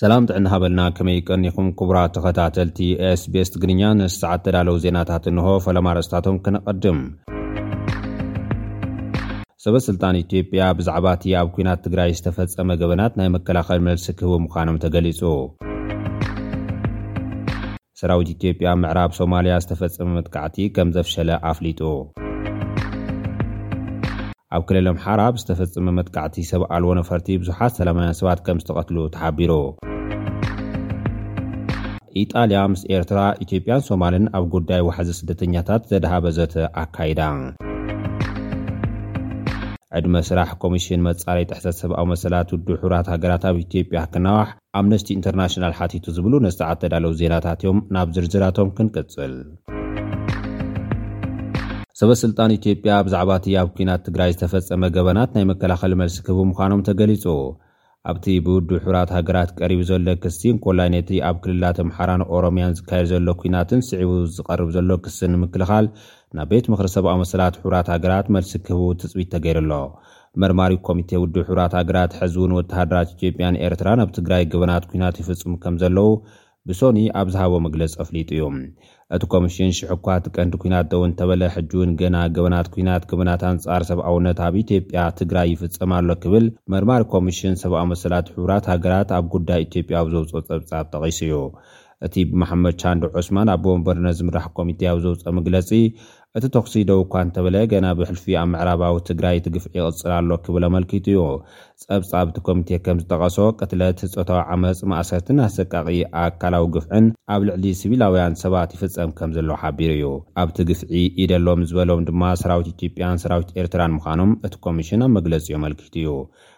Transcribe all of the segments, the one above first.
ሰላም ጥዕና ሃበልና ከመይ ቀኒኹም ኩቡራት ተኸታተልቲ SBS ትግርኛ ነዚ ሰዓት ተዳለዉ ዜናታት እንሆ ፈለማ ኣርእስታቶም ክነቐድም ሰበ ስልጣን ኢትዮጵያ ብዛዕባ እቲ ኣብ ኩናት ትግራይ ዝተፈጸመ ገበናት ናይ መከላኸሊ መልሲ ክህቡ ምዃኖም ተገሊጹ ሰራዊት ኢትዮጵያ ኣብ ምዕራብ ሶማልያ ዝተፈጸመ መጥቃዕቲ ከም ዘፍሸለ ኣፍሊጡ። ኣብ ክልል ኣምሓራ ብዝተፈጸመ መጥቃዕቲ ሰብ ኣልቦ ነፈርቲ ብዙሓት ሰላማውያን ሰባት ከም ዝተቐትሉ ተሓቢሩ። ኢጣልያ ምስ ኤርትራ፣ ኢትዮጵያን ሶማልን ኣብ ጉዳይ ዋሕዚ ስደተኛታት ዘድሃበ ዘተ ኣካይዳ። ዕድመ ስራሕ ኮሚሽን መጻረይ ጥሕሰት ሰብኣዊ መሰላት ውድብ ሕቡራት ሃገራት ኣብ ኢትዮጵያ ክናዋሕ፣ ኣምነስቲ ኢንተርናሽናል ሓቲቱ ዝብሉ ነጻዓት ተዳለዉ ዜናታት እዮም ናብ ዝርዝራቶም ክንቅጽል። ሰበ ስልጣን ኢትዮጵያ ብዛዕባ እቲ ኣብ ኲናት ትግራይ ዝተፈጸመ ገበናት ናይ መከላኸሊ መልሲ ክህቡ ምዃኖም ተገሊጹ። ኣብቲ ብውድብ ሕቡራት ሃገራት ቀሪቡ ዘሎ ክሲ እንኮላይ ነቲ ኣብ ክልላት ኣምሓራን ኦሮምያን ዝካየድ ዘሎ ኲናትን ስዒቡ ዝቐርብ ዘሎ ክሲ ንምክልኻል ናብ ቤት ምኽሪ ሰብኣዊ መሰላት ሕቡራት ሃገራት መልሲ ክህቡ ትጽቢት ተገይሩ ኣሎ። መርማሪ ኮሚቴ ውድብ ሕቡራት ሃገራት ሕዚ እውን ወተሃደራት ኢትዮጵያን ኤርትራን ኣብ ትግራይ ገበናት ኲናት ይፍፅሙ ከም ዘለዉ ብሶኑይ ኣብ ዝሃቦ መግለፂ ኣፍሊጡ እዩ። እቲ ኮሚሽን ሽሕ እኳ እቲ ቀንዲ ኲናት ደው እንተበለ ሕጂ እውን ገና ገበናት ኲናት፣ ገበናት ኣንፃር ሰብኣውነት ኣብ ኢትዮጵያ፣ ትግራይ ይፍፀም ኣሎ ክብል መርማሪ ኮሚሽን ሰብኣዊ መሰላት ሕቡራት ሃገራት ኣብ ጉዳይ ኢትዮጵያ ኣብ ዘውፅኦ ፀብፃብ ጠቒሱ እዩ። እቲ ብመሓመድ ቻንድ ዑስማን ኣቦ ወንበርነት ዝምራሕ ኮሚቴ ኣብ ዘውፅኦ መግለፂ እቲ ተኹሲ ደው እኳ እንተበለ ገና ብሕልፊ ኣብ ምዕራባዊ ትግራይ እቲ ግፍዒ ይቕጽል ኣሎ ክብል ኣመልኪቱ'ዩ። ጸብጻብ እቲ ኮሚቴ ከም ዝጠቐሶ፣ ቅትለት፣ ጾታዊ ዓመጽ፣ ማእሰርትን ኣሰቃቒ ኣካላዊ ግፍዕን ኣብ ልዕሊ ሲቪላውያን ሰባት ይፍጸም ከም ዘሎ ሓቢሩ'ዩ። ኣብቲ ግፍዒ ኢድ ኣሎዎም ዝበሎም ድማ ሰራዊት ኢትዮጵያን ሰራዊት ኤርትራን ምዃኖም እቲ ኮሚሽን ኣብ መግለጺኡ ኣመልኪቱ'ዩ።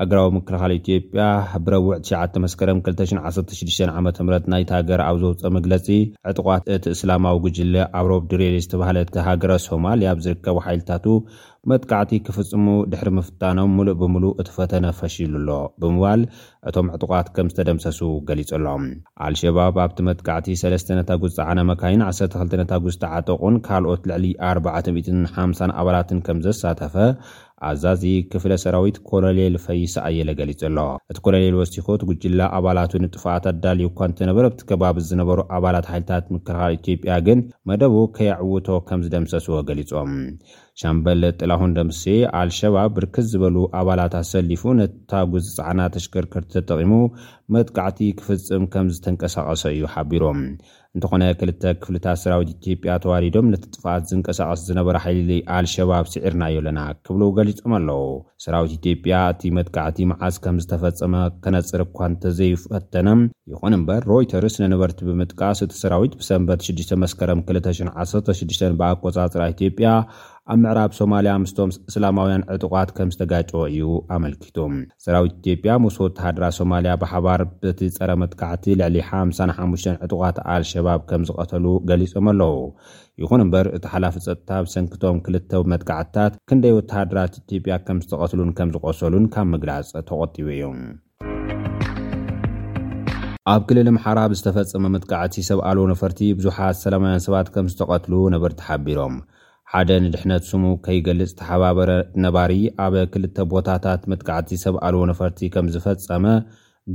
ሃገራዊ ምክልኻል ኢትዮጵያ ብረቡዕ ትሽዓተ መስከረም ክልተ ሽሕን ዓሰርተ ሽዱሽተን ዓመተ ምህረት ናይታ ሃገር ኣብ ዘውጽኦ መግለጺ፣ ዕጡቓት እቲ እስላማዊ ጉጅለ ኣብ ሮብ ድሬሌ ዝተባህለት ሃገረ ሶማል ኣብ ዝርከቡ ሓይልታቱ መጥቃዕቲ ክፍጽሙ ድሕሪ ምፍታኖም ምሉእ ብምሉእ እቲ ፈተነ ፈሺሉ ኣሎ ብምባል እቶም ዕጡቓት ከም ዝተደምሰሱ ገሊጹ ኣሎ። ኣልሸባብ ኣብቲ መጥቃዕቲ ሰለስተ ነታጒ ዝጸዓና መካይን፣ ዓሰርተ ክልተ ነታጒ ዝተዓጠቑን ካልኦት ልዕሊ ኣርባዕተ ሚእትን ሓምሳን ኣባላትን ከም ዘሳተፈ ኣዛዚ ክፍለ ሰራዊት ኮሎኔል ፈይሳ ኣየለ ገሊጹ'ሎ። እቲ ኮሎኔል ወሲኹ፣ እቲ ጉጅለ ኣባላቱ ንጥፍኣት ኣዳልዩ እኳ እንተነበረ፣ ኣብቲ ከባቢ ዝነበሩ ኣባላት ሓይልታት ምክልኻል ኢትዮጵያ ግን መደቡ ከየዕውቶ ከም ዝደምሰስዎ ገሊጹ። ሻምበል ጥላሁን ደምሴ፣ ኣልሸባብ ብርክት ዝበሉ ኣባላት ኣሰሊፉ ነታ ጉዝ ዝጸዓና ተሽከርከርቲ ተጠቒሙ መጥቃዕቲ ክፍጽም ከም ዝተንቀሳቐሰ እዩ ሓቢሩ። እንተኾነ ክልተ ክፍልታት ሰራዊት ኢትዮጵያ ተዋዲዶም ነቲ ጥፍኣት ዝንቀሳቐስ ዝነበረ ሓይሊ ኣልሸባብ ስዒርናዮ ኣለና ክብሉ ገሊፆም ኣለው። ሰራዊት ኢትዮጵያ እቲ መጥቃዕቲ መዓዝ ከምዝተፈፀመ ከነፅር እኳ እንተዘይፈተነ፣ ይኹን እምበር ሮይተርስ ንነበርቲ ብምጥቃስ እቲ ሰራዊት ብሰንበት ሽዱሽተ መስከረም ክልተ ሽሕን ዓሰርተ ሽዱሽተን ብኣቆፃፅራ ኢትዮጵያ ኣብ ምዕራብ ሶማሊያ ምስቶም እስላማውያን ዕጡቓት ከምዝተጋጨወ እዩ ኣመልኪቱ። ሰራዊት ኢትዮጵያ ምስ ወተሃደራት ሶማልያ ብሓባር በቲ ጸረ መጥቃዕቲ ልዕሊ ሓምሳን ሓሙሽተን ዕጡቓት ኣልሸባብ ከምዝቐተሉ ገሊጾም ኣለዉ። ይኹን እምበር እቲ ሓላፊ ጸጥታ ብሰንኪ እቶም ክልተ መጥቃዕትታት ክንደይ ወተሃደራት ኢትዮጵያ ከምዝተቐትሉን ከምዝቖሰሉን ካብ ምግላጽ ተቖጢቡ እዩ። ኣብ ክልል ኣምሓራ ብዝተፈጸመ መጥቃዕቲ ሰብ ኣልቦ ነፈርቲ ብዙሓት ሰላማውያን ሰባት ከምዝተቐትሉ ነበርቲ ሓቢሮም። ሓደ ንድሕነት ስሙ ከይገልጽ ዝተሓባበረ ነባሪ፣ ኣብ ክልተ ቦታታት መጥቃዕቲ ሰብ ኣልቦ ነፈርቲ ከም ዝፈጸመ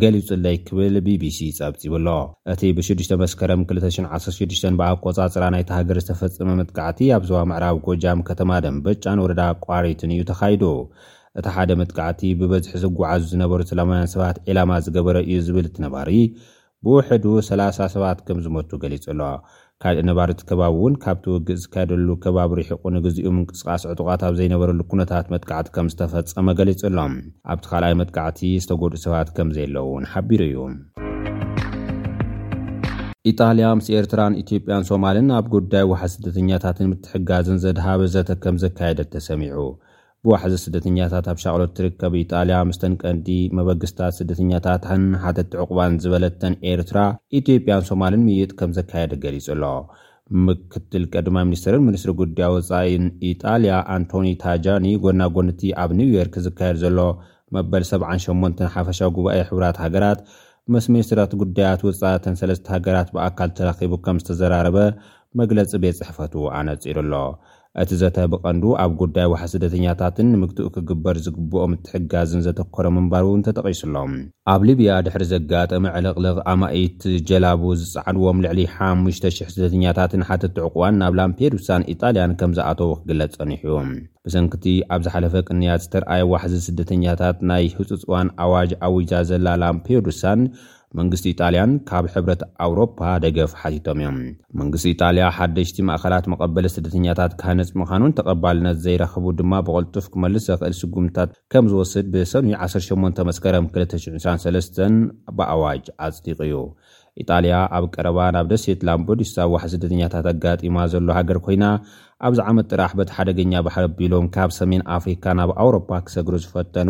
ገሊጹለይ ክብል ቢቢሲ ጸብጺቡ'ሎ። እቲ ብሽዱሽተ መስከረም ክልተ ሽሕን ዓሰርተ ሽዱሽተን ብኣቆጻጽራ ናይታ ሃገር ዝተፈጸመ መጥቃዕቲ ኣብ ዞባ ምዕራብ ጎጃም ከተማ ደምበጫን ወረዳ ቋሪትን እዩ ተኻይዱ። እቲ ሓደ መጥቃዕቲ ብበዝሒ ዝጓዓዙ ዝነበሩ ሰላማውያን ሰባት ዒላማ ዝገበረ እዩ ዝብል እቲ ነባሪ፣ ብውሕዱ ሰላሳ ሰባት ከም ዝሞቱ ገሊጹ ኣሎ። ካልእ ነባሪ እቲ ከባቢ እውን ካብቲ ውግእ ዝካየደሉ ከባቢ ርሒቑ ንግዚኡ ምንቅስቓስ ዕጡቓት ኣብ ዘይነበረሉ ኩነታት መጥቃዕቲ ከም ዝተፈጸመ ገሊጹ ኣሎ። ኣብቲ ካልኣይ መጥቃዕቲ ዝተጎድኡ ሰባት ከም ዘየለዉ እውን ሓቢሩ እዩ። ኢጣልያ ምስ ኤርትራን ኢትዮጵያን ሶማልን ኣብ ጉዳይ ዋሕስ ስደተኛታትን ምትሕግጋዝን ዘድሃበ ዘተ ከም ዘካየደት ተሰሚዑ። ብዋሕዚ ስደተኛታት ኣብ ሻቕሎት ትርከብ ኢጣልያ ምስተን ቀንዲ መበግስታት ስደተኛታታን ሓተቲ ዑቕባን ዝበለተን ኤርትራ፣ ኢትዮጵያን ሶማልን ምይይጥ ከምዘካየደ ገሊጹ ኣሎ። ምክትል ቀድማይ ሚኒስተርን ሚኒስትሪ ጉዳይ ወጻኢን ኢጣልያ ኣንቶኒ ታጃኒ ጎና ጎኒ'ቲ ኣብ ኒውዮርክ ዝካየድ ዘሎ መበል ሰብዓን ሸሞንተን ሓፈሻዊ ጉባኤ ሕቡራት ሃገራት ምስ ሚኒስትራት ጉዳያት ወጻኢ እተን ሰለስተ ሃገራት ብኣካል ተራኺቡ ከምዝተዘራረበ መግለጺ ቤት ጽሕፈቱ ኣነጺሩ'ሎ። እቲ ዘተ ብቐንዱ ኣብ ጉዳይ ዋሕስ ስደተኛታትን ንምግትኡ ክግበር ዝግብኦ ምትሕግጋዝን ዘተኮረ ምንባሩ እውን ተጠቒሱ ኣሎ። ኣብ ሊብያ ድሕሪ ዘጋጠመ ዕልቕልቕ፣ ኣማኢት ጀላቡ ዝጸዓንዎም ልዕሊ ሓሙሽተ ሽሕ ስደተኛታትን ሓተቲ ዑቕባን ናብ ላምፔዱሳን ኢጣልያን ከም ዝኣተዉ ክግለጽ ጸኒሑ እዩ። ብሰንኪ እቲ ኣብ ዝሓለፈ ቅንያት ዝተርኣየ ዋሕዚ ስደተኛታት ናይ ህጹጽ እዋን ኣዋጅ ኣዊጃ ዘላ ላምፔዱሳን፣ መንግስቲ ኢጣልያን ካብ ሕብረት ኣውሮፓ ደገፍ ሓቲቶም'ዮም። መንግስቲ ኢጣልያ ሓደሽቲ ማእኸላት መቐበሊ ስደተኛታት ክሃንጽ ምኻኑን ተቐባልነት ዘይረኸቡ ድማ ብቕልጡፍ ክመልስ ዘኽእል ስጉምትታት ከምዝወስድ ብሰኑይ ዓሰርተ ሸሞንተ መስከረም ክልተ ሽሕን ዕስራን ሰለስተን ብኣዋጅ ኣጽዲቑ'ዩ። ኢጣልያ ኣብ ቀረባ ናብ ደሴት ላምፐዱሳ ዋሕዚ ስደተኛታት ኣጋጢማ ዘሎ ሃገር ኮይና፣ ኣብዚ ዓመት ጥራሕ በቲ ሓደገኛ ባሕሪ ኣቢሎም ካብ ሰሜን ኣፍሪካ ናብ ኣውሮፓ ክሰግሩ ዝፈተኑ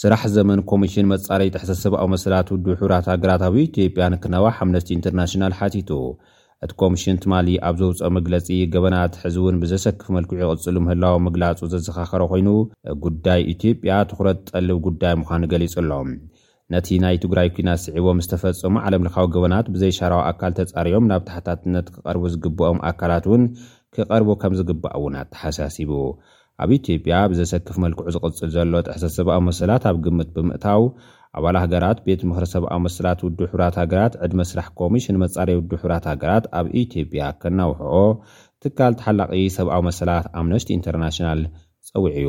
ስራሕ ዘመን ኮሚሽን መጻረዪ ጥሕሰት ሰብኣዊ መሰላት ውድብ-ሕቡራት ሃገራት ኣብ ኢትዮጵያ ንክናዋሕ ኣምነስቲ ኢንተርናሽናል ሓቲቱ። እቲ ኮሚሽን ትማሊ ኣብ ዘውጽኦ መግለጺ፣ ገበናት ሕዚ እውን ብዘሰክፍ መልክዑ ይቕጽሉ ምህላዎም ምግላጹ ዘዘኻኸረ ኮይኑ፣ ጉዳይ ኢትዮጵያ ትኹረት ዝጠልብ ጉዳይ ምዃኑ ገሊጹ ኣሎ። ነቲ ናይ ትግራይ ኩናት ስዒቦም ዝተፈጸሙ ዓለም ለኻዊ ገበናት ብዘይ ሻራዊ ኣካል ተጻርዮም ናብ ተሓታትነት ክቐርቡ ዝግበኦም ኣካላት እውን ክቐርቡ ከምዝግባእ እውን ኣተሓሳሲቡ። ኣብ ኢትዮጵያ ብዘሰክፍ መልክዑ ዝቕጽል ዘሎ ጥሕሰት ሰብኣዊ መሰላት ኣብ ግምት ብምእታው ኣባል ሃገራት ቤት ምኽሪ ሰብኣዊ መሰላት ውድብ ሕቡራት ሃገራት ዕድመ ስራሕ ኮሚሽን መጻረዪ ውድብ ሕቡራት ሃገራት ኣብ ኢትዮጵያ ከናውሕኦ ትካል ተሓላቒ ሰብኣዊ መሰላት ኣምነስቲ ኢንተርናሽናል ጸዊዑ እዩ።